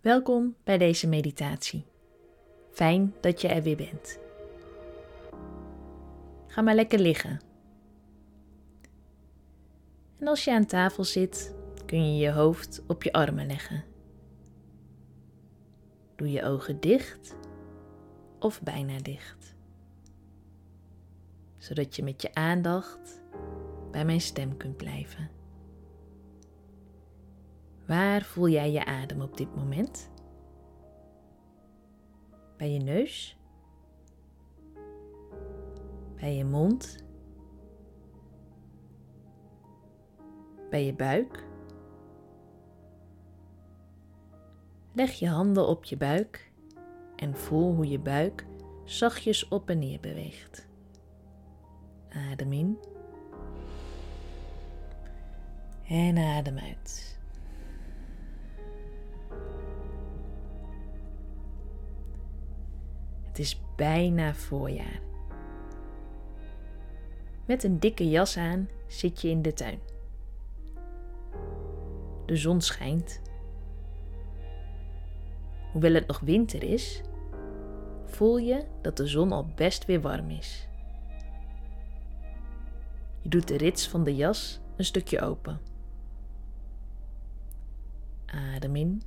Welkom bij deze meditatie. Fijn dat je er weer bent. Ga maar lekker liggen. En als je aan tafel zit, kun je je hoofd op je armen leggen. Doe je ogen dicht of bijna dicht, zodat je met je aandacht bij mijn stem kunt blijven. Waar voel jij je adem op dit moment? Bij je neus? Bij je mond? Bij je buik? Leg je handen op je buik en voel hoe je buik zachtjes op en neer beweegt. Adem in. En adem uit. Het is bijna voorjaar. Met een dikke jas aan zit je in de tuin. De zon schijnt. Hoewel het nog winter is, voel je dat de zon al best weer warm is. Je doet de rits van de jas een stukje open. Adem in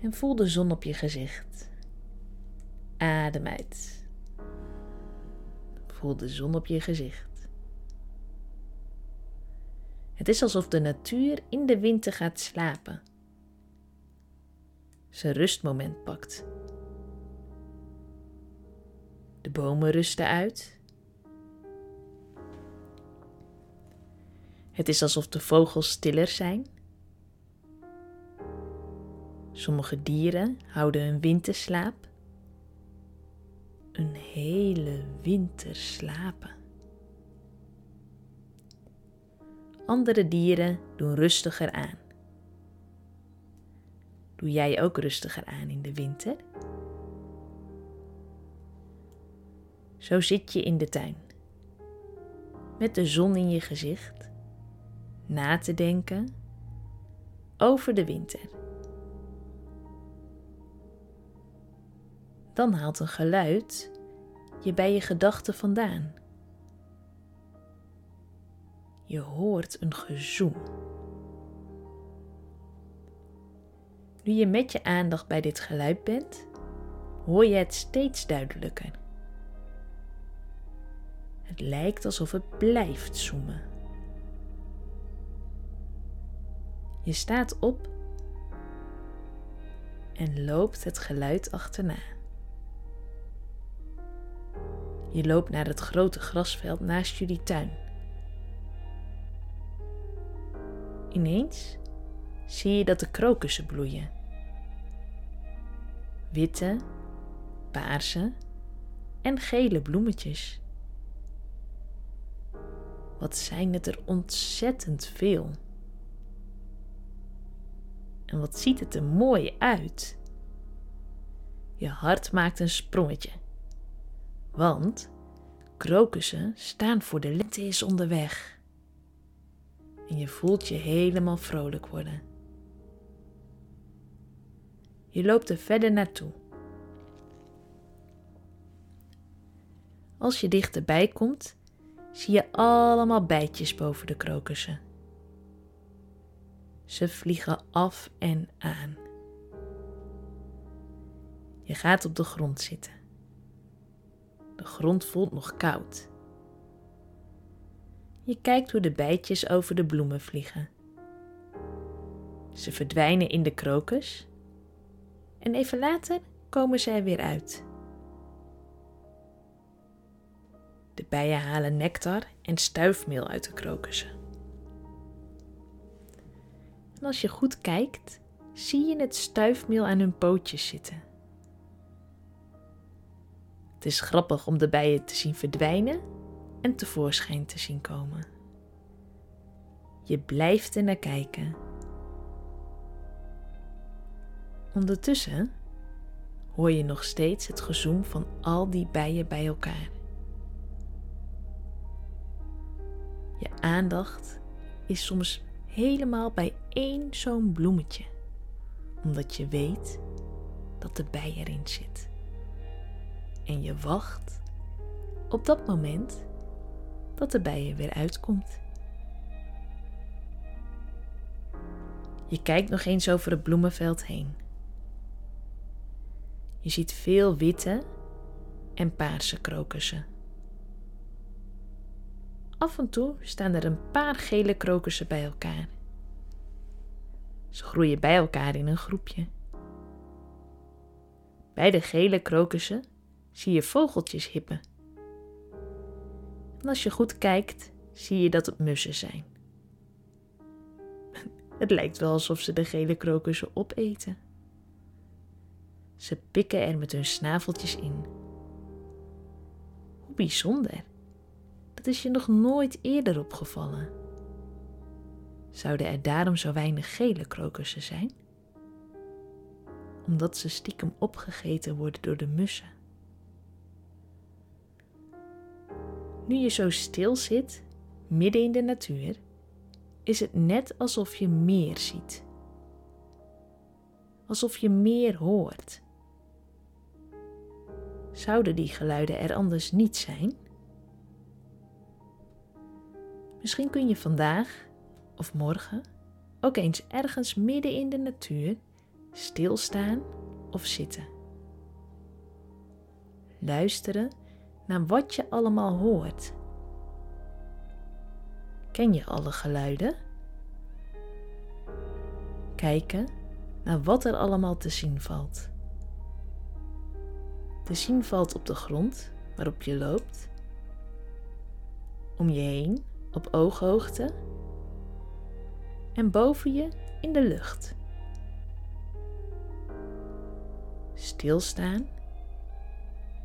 en voel de zon op je gezicht. Adem uit. Voel de zon op je gezicht. Het is alsof de natuur in de winter gaat slapen. Zijn rustmoment pakt. De bomen rusten uit. Het is alsof de vogels stiller zijn. Sommige dieren houden hun winterslaap een hele winter slapen. Andere dieren doen rustiger aan. Doe jij ook rustiger aan in de winter? Zo zit je in de tuin, met de zon in je gezicht, na te denken over de winter. Dan haalt een geluid je bij je gedachten vandaan. Je hoort een gezoem. Nu je met je aandacht bij dit geluid bent, hoor je het steeds duidelijker. Het lijkt alsof het blijft zoemen. Je staat op en loopt het geluid achterna. Je loopt naar het grote grasveld naast jullie tuin. Ineens zie je dat de krokussen bloeien. Witte, paarse en gele bloemetjes. Wat zijn het er ontzettend veel. En wat ziet het er mooi uit. Je hart maakt een sprongetje. Want krokussen staan voor de lente is onderweg. En je voelt je helemaal vrolijk worden. Je loopt er verder naartoe. Als je dichterbij komt, zie je allemaal bijtjes boven de krokussen. Ze vliegen af en aan. Je gaat op de grond zitten. De grond voelt nog koud. Je kijkt hoe de bijtjes over de bloemen vliegen. Ze verdwijnen in de krokus en even later komen ze er weer uit. De bijen halen nectar en stuifmeel uit de krokussen. En als je goed kijkt, zie je het stuifmeel aan hun pootjes zitten. Het is grappig om de bijen te zien verdwijnen en tevoorschijn te zien komen. Je blijft er naar kijken. Ondertussen hoor je nog steeds het gezoem van al die bijen bij elkaar. Je aandacht is soms helemaal bij één zo'n bloemetje omdat je weet dat de bij erin zit. En je wacht op dat moment dat de bij er weer uitkomt. Je kijkt nog eens over het bloemenveld heen. Je ziet veel witte en paarse krokussen. Af en toe staan er een paar gele krokussen bij elkaar. Ze groeien bij elkaar in een groepje. Bij de gele krokussen zie je vogeltjes hippen. En als je goed kijkt, zie je dat het mussen zijn. Het lijkt wel alsof ze de gele krokussen opeten. Ze pikken er met hun snaveltjes in. Hoe bijzonder. Dat is je nog nooit eerder opgevallen. Zouden er daarom zo weinig gele krokussen zijn? Omdat ze stiekem opgegeten worden door de mussen. Nu je zo stil zit, midden in de natuur, is het net alsof je meer ziet. Alsof je meer hoort. Zouden die geluiden er anders niet zijn? Misschien kun je vandaag of morgen ook eens ergens midden in de natuur stilstaan of zitten. Luisteren naar wat je allemaal hoort. Ken je alle geluiden? Kijken naar wat er allemaal te zien valt. Te zien valt op de grond waarop je loopt, om je heen op ooghoogte en boven je in de lucht. Stilstaan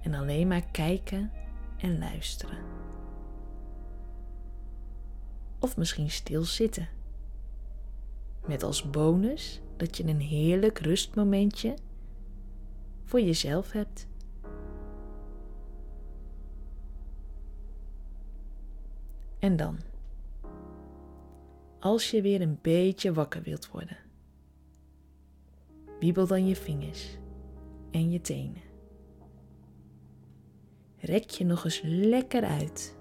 en alleen maar kijken en luisteren. Of misschien stilzitten. Met als bonus dat je een heerlijk rustmomentje voor jezelf hebt. En dan, als je weer een beetje wakker wilt worden, wiebel dan je vingers en je tenen. Rek je nog eens lekker uit.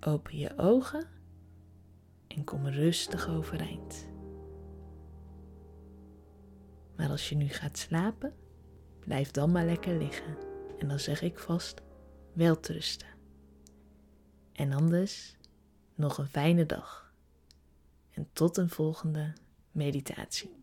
Open je ogen en kom rustig overeind. Maar als je nu gaat slapen, blijf dan maar lekker liggen. En dan zeg ik vast welterusten. En anders nog een fijne dag. En tot een volgende meditatie.